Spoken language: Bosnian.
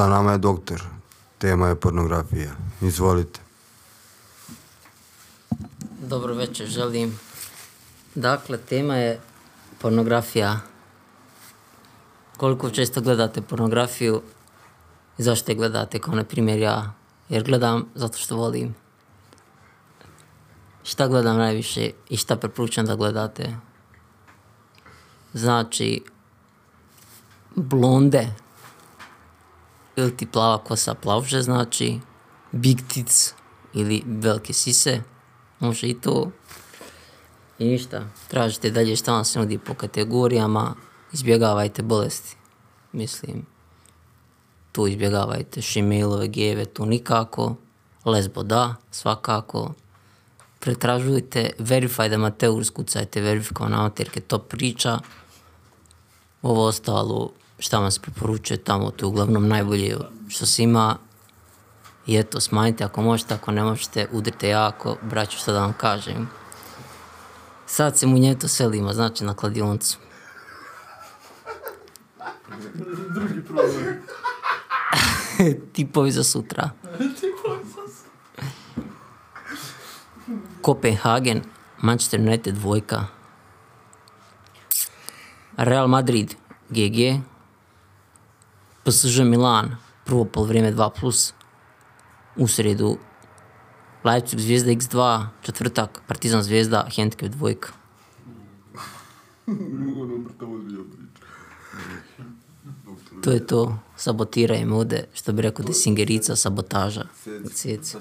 Sa nama je doktor. Tema je pornografija. Izvolite. Dobro večer, želim. Dakle, tema je pornografija. Koliko često gledate pornografiju i zašto je gledate, kao na primjer ja? Jer gledam zato što volim. Šta gledam najviše i šta preporučam da gledate? Znači, blonde ili ti plava kosa plavže, znači big tits ili velike sise, može i to. I ništa, tražite dalje šta vam se nudi po kategorijama, izbjegavajte bolesti, mislim, tu izbjegavajte šimelove, geve, tu nikako, lesbo da, svakako, pretražujte, verify da skucajte, verifikovana amaterke, to priča, ovo ostalo, šta vam se preporučuje tamo, to je uglavnom najbolje što se ima, i eto, smanjite ako možete, ako ne možete, udrite jako, braću, što da vam kažem. Sad se mu njeto selimo, znači na kladioncu. Drugi problem. Tipovi za sutra. Kopenhagen, Manchester United dvojka. Real Madrid, GG. PSG Milan, prvo pol vrijeme 2+. Plus. U sredu Leipzig Zvijezda X2, četvrtak Partizan Zvijezda, Handicap dvojka. To je to, sabotiraj me ovde, što bi rekao da je singerica, sabotaža. Sjeci.